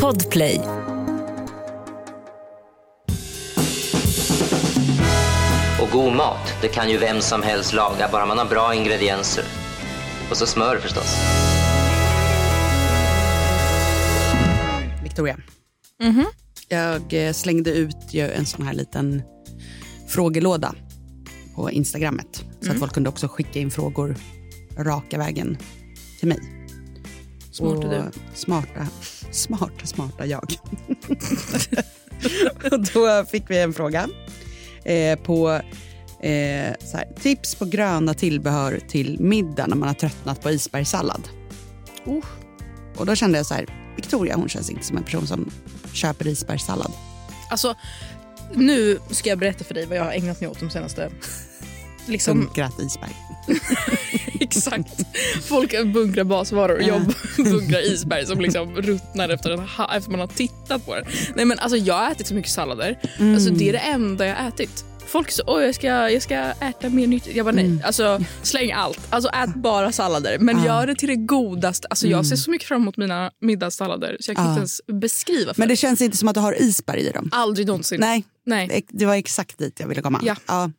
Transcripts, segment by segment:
Podplay. Och god mat, det kan ju vem som helst laga, bara man har bra ingredienser. Och så smör förstås. Victoria. Jag eh, slängde ut ju en sån här liten frågelåda på Instagrammet. Så att folk kunde också skicka in frågor raka vägen till mig. Smart är Och du. Smarta, smarta, smarta jag. och då fick vi en fråga eh, på eh, här, tips på gröna tillbehör till middag när man har tröttnat på isbergssallad. Uh. Och då kände jag så här, Victoria hon känns inte som en person som köper isbergssallad. Alltså, nu ska jag berätta för dig vad jag har ägnat mig åt de senaste... Liksom, Bunkrat isberg. exakt. Folk bunkrar basvaror och jag bunkrar isberg som liksom ruttnar efter, en, ha- efter man har tittat på den. Nej, men alltså, jag har ätit så mycket sallader. Alltså, det är det enda jag har ätit. Folk så, Åh, jag, ska, jag ska äta mer nyttigt. Jag bara nej, alltså, släng allt. Alltså, ät bara sallader. Men gör det till det godaste. Alltså, Jag ser så mycket fram emot mina middagssallader så jag kan Ja. inte ens beskriva för Men det dig. känns inte som att du har isberg i dem. Aldrig någonsin. Nej, Nej. det- det var exakt dit jag ville komma. Ja.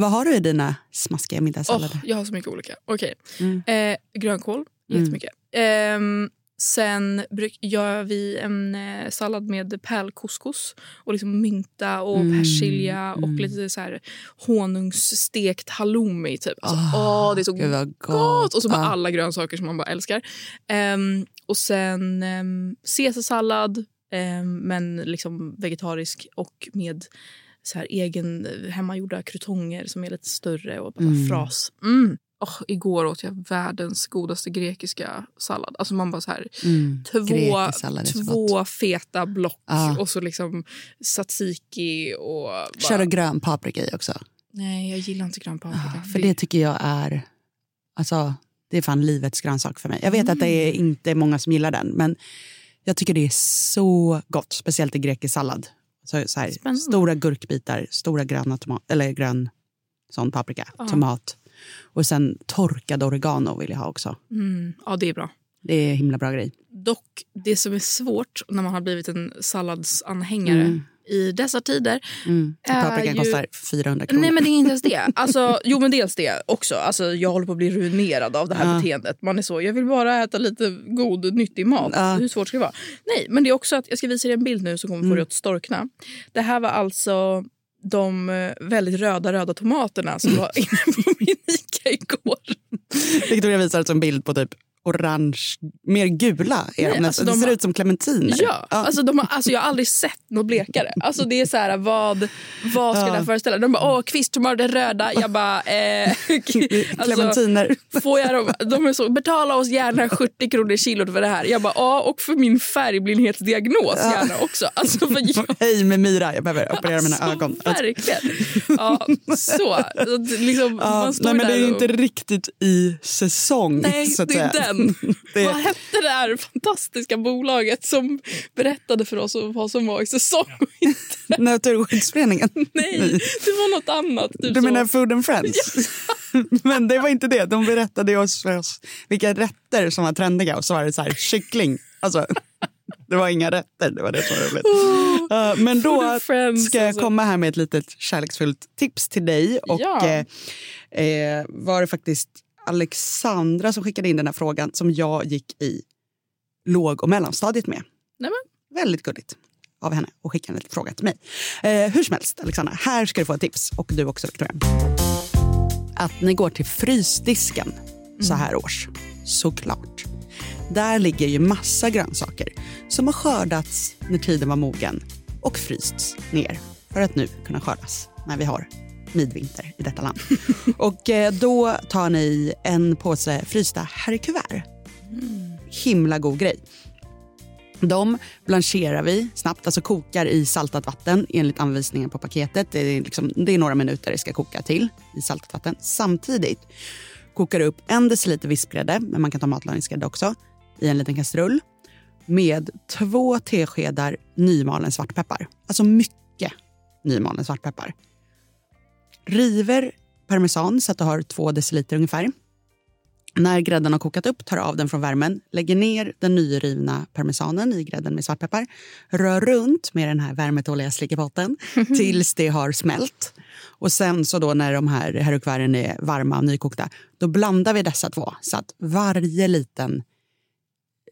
Vad har du i dina smaskiga middagssallader? jag har så mycket olika. Okej. Mm. Eh, grönkål, jättemycket. Ehm, sen bruk, gör vi en eh, sallad med pärlcouscous och liksom mynta och Mm, persilja och lite så här honungsstekt halloumi. Typ. Alltså, åh, det är så gott! gott. Och så bara Ja. alla grönsaker som man bara älskar. Ehm, och sen um, caesarsallad, ehm, men liksom vegetarisk och med så här egen eh, hemmagjorda krutonger som är lite större och bara Mm. fras. Mm. Åh, igår åt jag världens godaste grekiska sallad. Alltså man bara så här, Mm. två, två feta block Ja. och så liksom tzatziki och... Bara, Kör du grön paprika i också? Nej, jag gillar inte grön paprika. Ja, för det tycker jag är... Alltså, det är fan livets grönsak för mig. Jag vet att det är inte många som gillar den, men jag tycker det är så gott. Speciellt i grekisk sallad. Så, så här, stora gurkbitar, stora gröna tomat, eller grön sån paprika, Ja. tomat. Och sen torkad oregano vill jag ha också. Mm, ja, det är bra. Det är himla bra grej. Dock, det som är svårt när man har blivit en salladsanhängare Mm. I dessa tider... Mm. Paprikan ju- kostar 400 kronor. Nej, men det är inte ens det. Alltså, jo, men dels det också. Alltså, jag håller på att bli ruinerad av det här Ja. beteendet. Man är så, jag vill bara äta lite god, nyttig mat. Ja. Hur svårt ska det vara? Nej, men det är också att jag ska visa dig en bild nu så kommer Mm. få dig att storkna. Det här var alltså de eh, väldigt röda, röda tomaterna som var inne på min Ica igår. Victoria visar alltså en bild på typ orange, mer gula är Nej, de. alltså det de ser har- ut som clementiner. Ja, Alltså, de har, alltså jag har aldrig sett något blekare. Alltså det är så här, vad, vad ska Ja. det föreställa? De bara, åh, kvisttomater röda. Jag bara, eh, alltså, Clementiner. får jag dem? De är så, betala oss gärna 70 kronor kilot för det här. Jag bara, ja, och för min färgblindhetsdiagnos gärna också. Alltså, för jag, Hej med Myra, jag behöver operera mina alltså, ögon. Alltså, Verkligen. Ja, så. liksom, Ja, man står nej, men det där är och, inte riktigt i säsong. Nej, så att det är säga. den. Det- Vad hette det här fantastiska bolaget som berättade för oss vad som var i säsong inte? Naturskyddsföreningen. Nej, det var något annat. Typ Du så. menar Food and Friends? Men det var inte det. De berättade oss, för oss vilka rätter som var trendiga och så var det så här kyckling. Alltså, det var inga rätter, det var det som var roligt. Uh, men då Friends, ska jag alltså. komma här med ett litet kärleksfullt tips till dig. Och Ja. eh, eh, var det faktiskt Alexandra som skickade in den här frågan som jag gick i låg och mellanstadiet med. Nämen. Väldigt gulligt av henne att skicka en liten fråga till mig. Eh, hur som helst, Alexandra, här ska du få ett tips. Och du också, Victoria. Att ni går till frysdisken så här års. Såklart. Där ligger ju massa grönsaker som har skördats när tiden var mogen och frysts ner för att nu kunna skördas när vi har midvinter i detta land. och eh, då tar ni en påse frysta herrkuvert. Himla god grej. De blancherar vi snabbt, alltså kokar i saltat vatten enligt anvisningen på paketet. Det är, liksom, det är några minuter det ska koka till i saltat vatten. Samtidigt kokar du upp en deciliter vispgrädde, men man kan ta matlagningsgrädde också, i en liten kastrull med två teskedar nymalen svartpeppar. Alltså mycket nymalen svartpeppar. River parmesan så att du har två deciliter ungefär. När grädden har kokat upp, tar av den från värmen, lägger ner den nyrivna parmesanen i grädden med svartpeppar. Rör runt med den här värmetåliga slickepotten tills det har smält. Och sen så då när de här herukvären är varma och nykokta, då blandar vi dessa två så att varje liten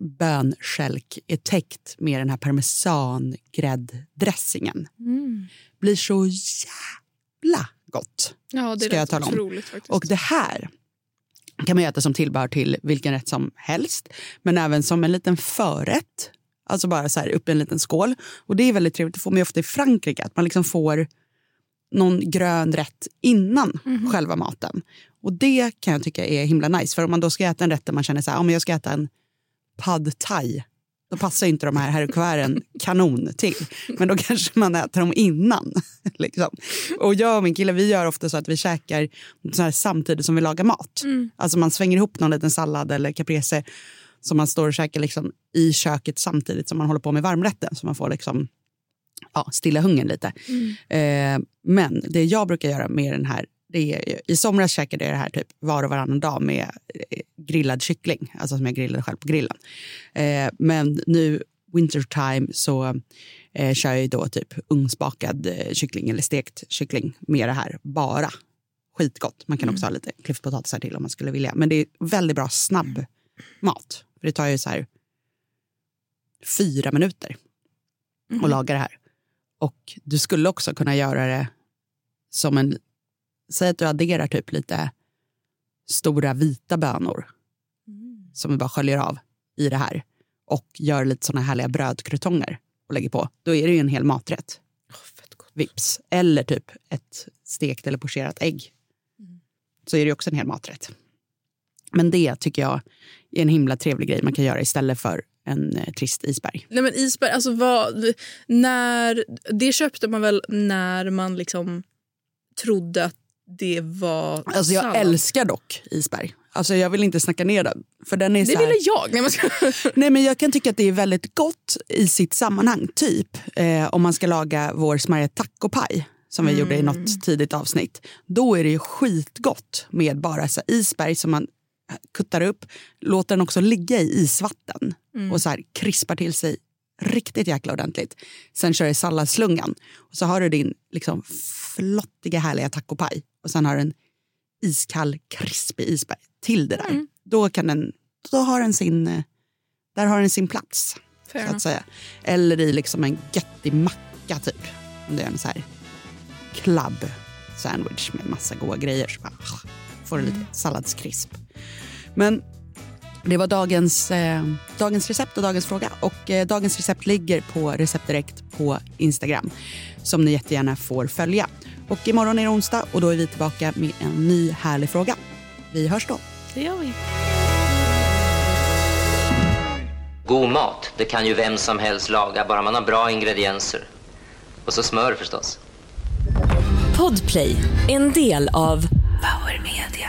bönskälk är täckt med den här parmesangrädddressingen. Mm. Blir så jävla gott. Ja, det Ska jag tala om. otroligt faktiskt. Och det här kan man äta som tillbehör till vilken rätt som helst. Men även som en liten förrätt. Alltså bara så här upp i en liten skål. Och det är väldigt trevligt, det får man ju ofta i Frankrike. Att man liksom får någon grön rätt innan själva maten. Och det kan jag tycka är himla nice. För om man då ska äta en rätt där man känner så här, om jag ska äta en pad thai. Då passar inte de här herrkvären kanon till. Men då kanske man äter dem innan. liksom. Och jag och min kille vi gör ofta så att vi käkar så här samtidigt som vi lagar mat. Alltså man svänger ihop någon liten sallad eller caprese som man står och käkar liksom i köket samtidigt som man håller på med varmrätten. Så man får liksom ja, stilla hungern lite. Eh, men det jag brukar göra med den här det är, I somras käkade jag det här typ var och varannan dag med eh, grillad kyckling, alltså som jag grillade själv på grillen. Eh, men nu wintertime så eh, kör jag då typ ugnsbakad eh, kyckling eller stekt kyckling med det här bara. Skitgott. Man kan också ha lite klyftpotatisar till om man skulle vilja. Men det är väldigt bra snabb mat. För det tar ju så här fyra minuter att laga det här. Och du skulle också kunna göra det som en... Säg att du adderar typ lite stora vita bönor som vi bara sköljer av i det här och gör lite såna härliga brödkrutonger och lägger på. Då är det ju en hel maträtt. gott. Vips. Eller typ ett stekt eller pocherat ägg. Så är det ju också en hel maträtt. Men det tycker jag är en himla trevlig grej man kan göra istället för en eh, trist isberg. Nej men isberg, alltså vad, när, det köpte man väl när man liksom trodde att det var Alltså jag sallad. älskar dock isberg. Alltså jag vill inte snacka ner den. För den är Det så här, ville jag. Nej, ska... Nej, men jag kan tycka att det är väldigt gott i sitt sammanhang. Typ eh, om man ska laga vår smarriga tacopaj som vi gjorde i något tidigt avsnitt. Då är det ju skitgott med bara så isberg som man kuttar upp, låter den också ligga i isvatten och så här krispar till sig riktigt jäkla ordentligt. Sen kör du salladslungan och så har du din liksom flottiga härliga tacopaj och sen har du en iskall krispig isberg till det där. Då, kan den, då har den sin, eh, där har den sin plats. Fair så att säga. Eller i liksom en göttig macka typ. Om det är en så här club sandwich med massa goda grejer så bara, ah, får du lite salladskrisp. Men det var dagens, eh, dagens recept och dagens fråga. Och eh, dagens recept ligger på Recept Direkt på Instagram som ni jättegärna får följa. Och imorgon är det onsdag och då är vi tillbaka med en ny härlig fråga. Vi hörs då. Det gör vi. God mat, det kan ju vem som helst laga, bara man har bra ingredienser. Och så smör förstås. Podplay, en del av Power Media.